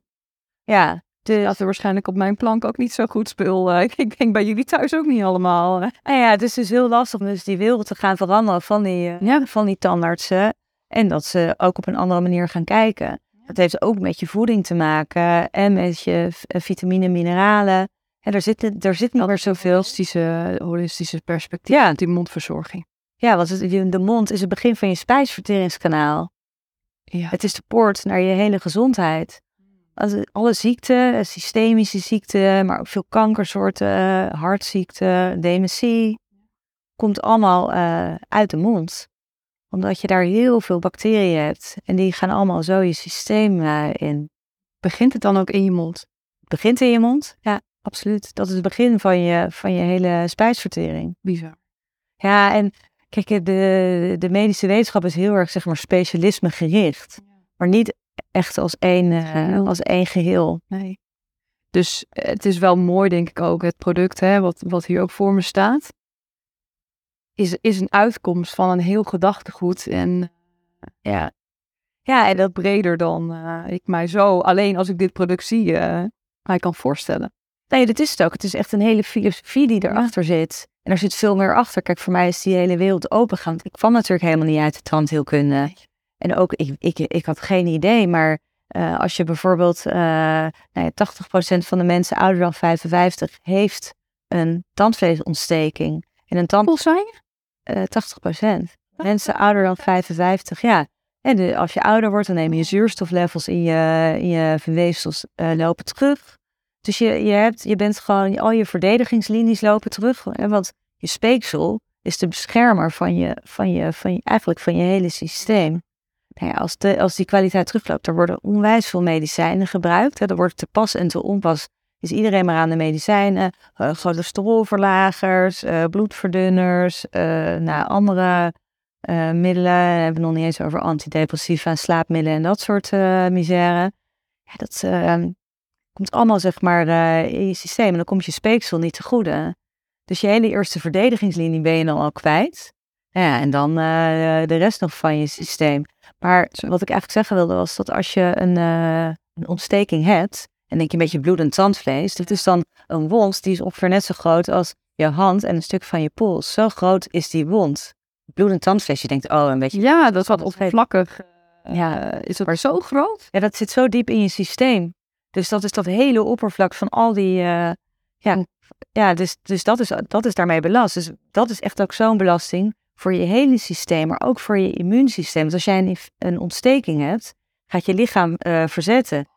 Ja, dus, dat er waarschijnlijk op mijn plank ook niet zo goed spul. eh, ik denk bij jullie thuis ook niet allemaal. eh. nou ja, het is dus heel lastig om dus die wereld te gaan veranderen van die, Ja. van die tandartsen. En dat ze ook op een andere manier gaan kijken. Dat heeft ook met je voeding te maken en met je eh, vitamine, mineralen. En er zit, er zit niet meer zoveel. Holistische, holistische perspectief. Ja. Die mondverzorging. Ja, want het, de mond is het begin van je spijsverteringskanaal. Ja. Het is de poort naar je hele gezondheid. Als- Alle ziekten, systemische ziekten, maar ook veel kankersoorten, hartziekten, dementie, komt allemaal eh, uit de mond. Omdat je daar heel veel bacteriën hebt en die gaan allemaal zo je systeem eh, in. Begint het dan ook in je mond? Het begint in je mond, ja, absoluut. Dat is het begin van je, van je hele spijsvertering. Bizar. Ja, en kijk, de, de medische wetenschap is heel erg, zeg maar, specialisme gericht. Maar niet echt als één, uh, Geheel. als één geheel. Nee. Dus eh, het is wel mooi, denk ik ook, het product, hè, wat, wat hier ook voor me staat, is, is een uitkomst van een heel gedachtegoed en Ja, ja, en dat breder dan eh, ik mij zo, alleen als ik dit product zie, eh, mij kan voorstellen. nee, dat is het ook. Het is echt een hele filosofie die erachter zit. En er zit veel meer achter. Kijk, voor mij is die hele wereld opengaan. Want ik kwam natuurlijk helemaal niet uit de tandheelkunde. En ook, ik, ik, ik had geen idee, maar eh, als je bijvoorbeeld, uh, nou ja, 80% van de mensen ouder dan 55 heeft een tandvleesontsteking. En een tand... Hoeveel zijn? Uh, 80%. Mensen ouder dan 55, ja. En de, als je ouder wordt, dan neem je zuurstoflevels in je, in je weefsels uh, lopen terug. Dus je, je, hebt, je bent gewoon, al je verdedigingslinies lopen terug. Hè, want je speeksel is de beschermer van je, van je, van je, eigenlijk van je hele systeem. Nou ja, als, de, als die kwaliteit terugloopt, er worden onwijs veel medicijnen gebruikt. Hè, er wordt te pas en te onpas is iedereen maar aan de medicijnen. Uh, cholesterolverlagers, uh, bloedverdunners, uh, nou, andere middelen. We hebben nog niet eens over antidepressiva, slaapmiddelen en dat soort misère. Ja, dat ehm, komt allemaal zeg maar in je systeem en dan komt je speeksel niet te goede. Dus je hele eerste verdedigingslinie ben je dan al kwijt. Ja, en dan de rest nog van je systeem. Maar wat ik eigenlijk zeggen wilde was dat als je een, een ontsteking hebt, en denk je een beetje bloed en tandvlees, dat is dan een wond die is ongeveer net zo groot als je hand en een stuk van je pols. Zo groot is die wond. Bloed en tandvlees, je denkt, oh, een beetje... Ja, dat is wat oppervlakkig. Ja. Uh, is het maar zo groot? Ja, dat zit zo diep in je systeem. Dus dat is dat hele oppervlak van al die... Uh, ja, ja dus, dus dat, is, dat is daarmee belast. Dus dat is echt ook zo'n belasting voor je hele systeem, maar ook voor je immuunsysteem. Want als jij een, een ontsteking hebt, gaat je lichaam uh, verzetten.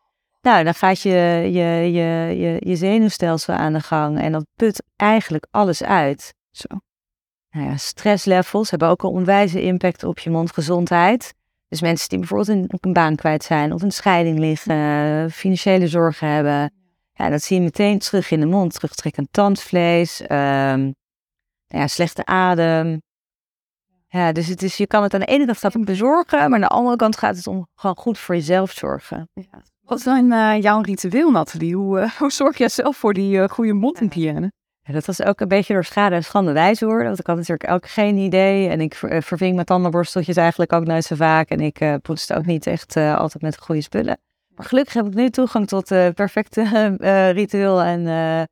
Nou, dan gaat je, je, je, je, je zenuwstelsel aan de gang en dat put eigenlijk alles uit. Zo. Nou ja, stresslevels hebben ook een onwijze impact op je mondgezondheid. Dus mensen die bijvoorbeeld een, een baan kwijt zijn of een scheiding liggen, financiële zorgen hebben. Ja, dat zie je meteen terug in de mond. Terugtrekkend tandvlees, um, nou ja, slechte adem. Ja, dus het is, je kan het aan de ene kant bezorgen, maar aan de andere kant gaat het om gewoon goed voor jezelf zorgen. Ja. Wat zijn uh, jouw ritueel, Nathalie? Hoe, uh, hoe zorg jij zelf voor die uh, goede mondhygiëne? Ja, dat was ook een beetje door schade en schande wijs hoor. Want ik had natuurlijk ook geen idee. En ik ver, verving mijn tandenborsteltjes eigenlijk ook nooit zo vaak. En ik poetste ook niet echt altijd met goede spullen. Maar gelukkig heb ik nu toegang tot perfecte ritueel en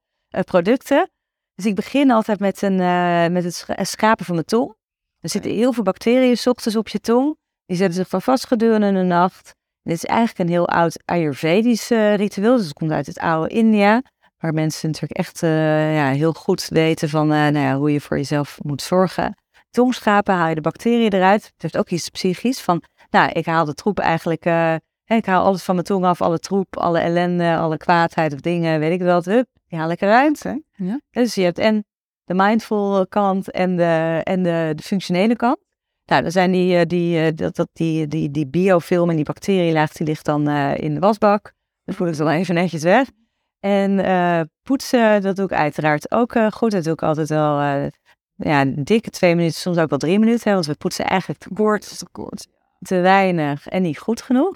producten. Dus ik begin altijd met, een, met het sch schrapen van mijn tong. Er zitten heel veel bacteriën 's ochtends op je tong. Die zetten zich van vast gedurende de nacht. En dit is eigenlijk een heel oud Ayurvedisch ritueel. Dus het komt uit het oude India. Waar mensen natuurlijk echt uh, ja, heel goed weten van uh, nou ja, hoe je voor jezelf moet zorgen. Tongschapen haal je de bacteriën eruit. Het heeft ook iets psychisch van, nou, ik haal de troep eigenlijk, ik haal alles van mijn tong af, alle troep, alle ellende, alle kwaadheid of dingen, weet ik wel, hup, die haal ik eruit. Hè? Ja. Dus je hebt en de mindful kant en de, en de, de functionele kant. Nou, dan zijn die, die, dat, dat, die, die, die biofilm en die bacterielaag, die ligt dan in de wasbak. Dat voel ik dan even netjes weg. En uh, poetsen, dat doe ik uiteraard ook uh, goed. Dat doe ik altijd wel ja, dikke twee minuten, soms ook wel drie minuten. Hè, want we poetsen eigenlijk te kort, te, kort. te weinig en niet goed genoeg.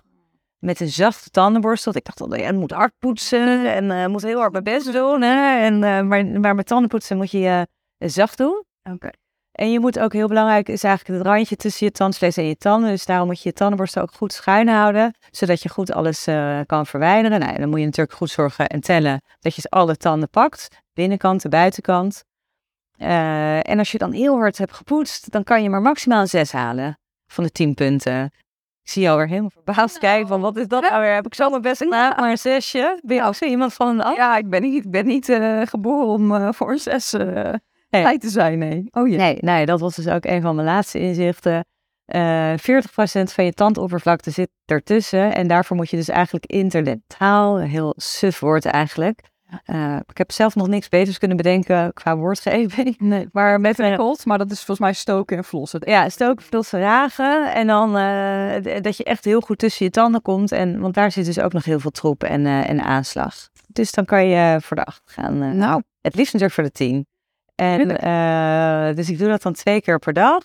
Met een zachte tandenborstel. Ik dacht al, ja, het moet hard poetsen en moet heel hard mijn best doen. Hè? En, maar, maar met tandenpoetsen moet je zacht doen. Oké. Okay. En je moet ook heel belangrijk, is eigenlijk het randje tussen je tandvlees en je tanden. Dus daarom moet je je tandenborstel ook goed schuin houden, zodat je goed alles uh, kan verwijderen. Nou, dan moet je natuurlijk goed zorgen en tellen dat je alle tanden pakt. Binnenkant, de buitenkant. Uh, en als je dan heel hard hebt gepoetst, dan kan je maar maximaal 6 halen van de 10 punten. Ik zie jou weer helemaal verbaasd nou, kijken van wat is dat nou weer? Heb ik zo mijn best gedaan, maar een zesje? Ben je ook zo iemand van een Ja, ik ben niet, ben niet uh, geboren om uh, voor een zes nee. te zijn, nee. Oh, nee, nee, dat was dus ook een van mijn laatste inzichten. Uh, 40% van je tandoppervlakte zit ertussen. En daarvoor moet je dus eigenlijk interdentaal, een heel suf woord eigenlijk. Uh, ik heb zelf nog niks beters kunnen bedenken qua woordgeving. Nee, maar met een cold, maar dat is volgens mij stoken en flossen. Ja, stoken, flossen, ragen. En dan uh, dat je echt heel goed tussen je tanden komt. En, want daar zit dus ook nog heel veel troep en, uh, en aanslag. Dus dan kan je voor de acht gaan. nou, het liefst natuurlijk voor de tien. En dus ik doe dat dan twee keer per dag.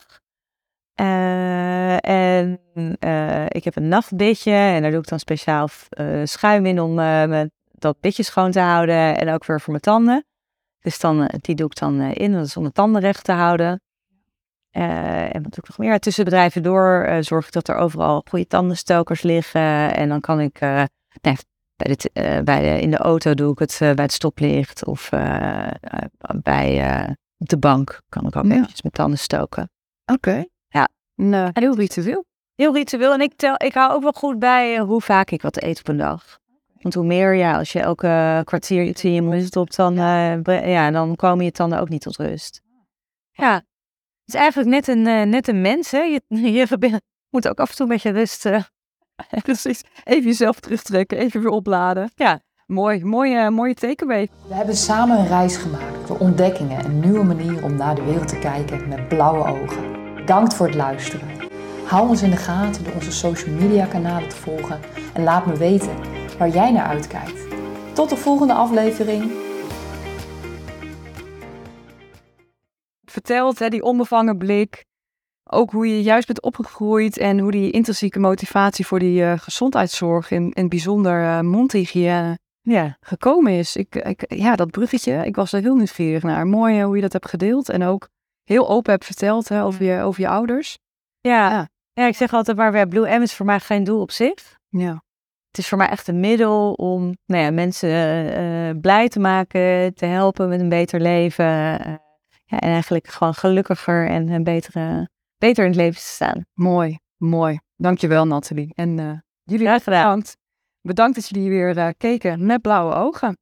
Eh, en eh, ik heb een nachtbidje en daar doe ik dan speciaal eh, schuim in om eh, mijn- dat bitje schoon te houden en ook weer voor mijn tanden. Dus dan, eh, die doe ik dan eh, in, dat is om mijn tanden recht te houden. Eh, en wat doe ik nog meer? Tussen bedrijven door zorg ik dat er overal goede tandenstokers liggen. En dan kan ik, nee, bij de, bij de, in de auto doe ik het bij het stoplicht of bij op de bank kan ik ook Ja. eventjes mijn tanden stoken. Oké. Ja. Eh, heel ritueel. Heel ritueel. En ik, tel, ik hou ook wel goed bij hoe vaak ik wat eet op een dag. Want hoe meer, ja, als je elke kwartier iets in je mond stopt, dan, eh, ja, dan komen je tanden ook niet tot rust. Ja, het is eigenlijk net een, eh, net een mens, hè. Je, je moet ook af en toe een beetje rust. eh. Precies. Even jezelf terugtrekken, even weer opladen. Ja. Mooi, mooie, mooie takeaway. We hebben samen een reis gemaakt door ontdekkingen en nieuwe manieren om naar de wereld te kijken met blauwe ogen. Bedankt voor het luisteren. Hou ons in de gaten door onze social media kanalen te volgen en laat me weten waar jij naar uitkijkt. Tot de volgende aflevering. Vertelt, hè, die onbevangen blik. Ook hoe je juist bent opgegroeid en hoe die intrinsieke motivatie voor die eh, gezondheidszorg en in het bijzonder eh, mondhygiëne Ja, gekomen is. Ik, ik, ja, dat bruggetje, ik was er heel nieuwsgierig naar. Mooi eh, hoe je dat hebt gedeeld en ook heel open hebt verteld hè, over, je, over je ouders. ja. Ja. ja. ik zeg altijd maar Blue M is voor mij geen doel op zich. Ja, Het is voor mij echt een middel om nou ja, mensen eh, eh, blij te maken, te helpen met een beter leven. eh, ja, en eigenlijk gewoon gelukkiger en een betere, beter in het leven te staan. mooi, mooi. Dankjewel Nathalie. En jullie Graag gedaan. bedankt. Bedankt dat jullie weer keken met blauwe ogen.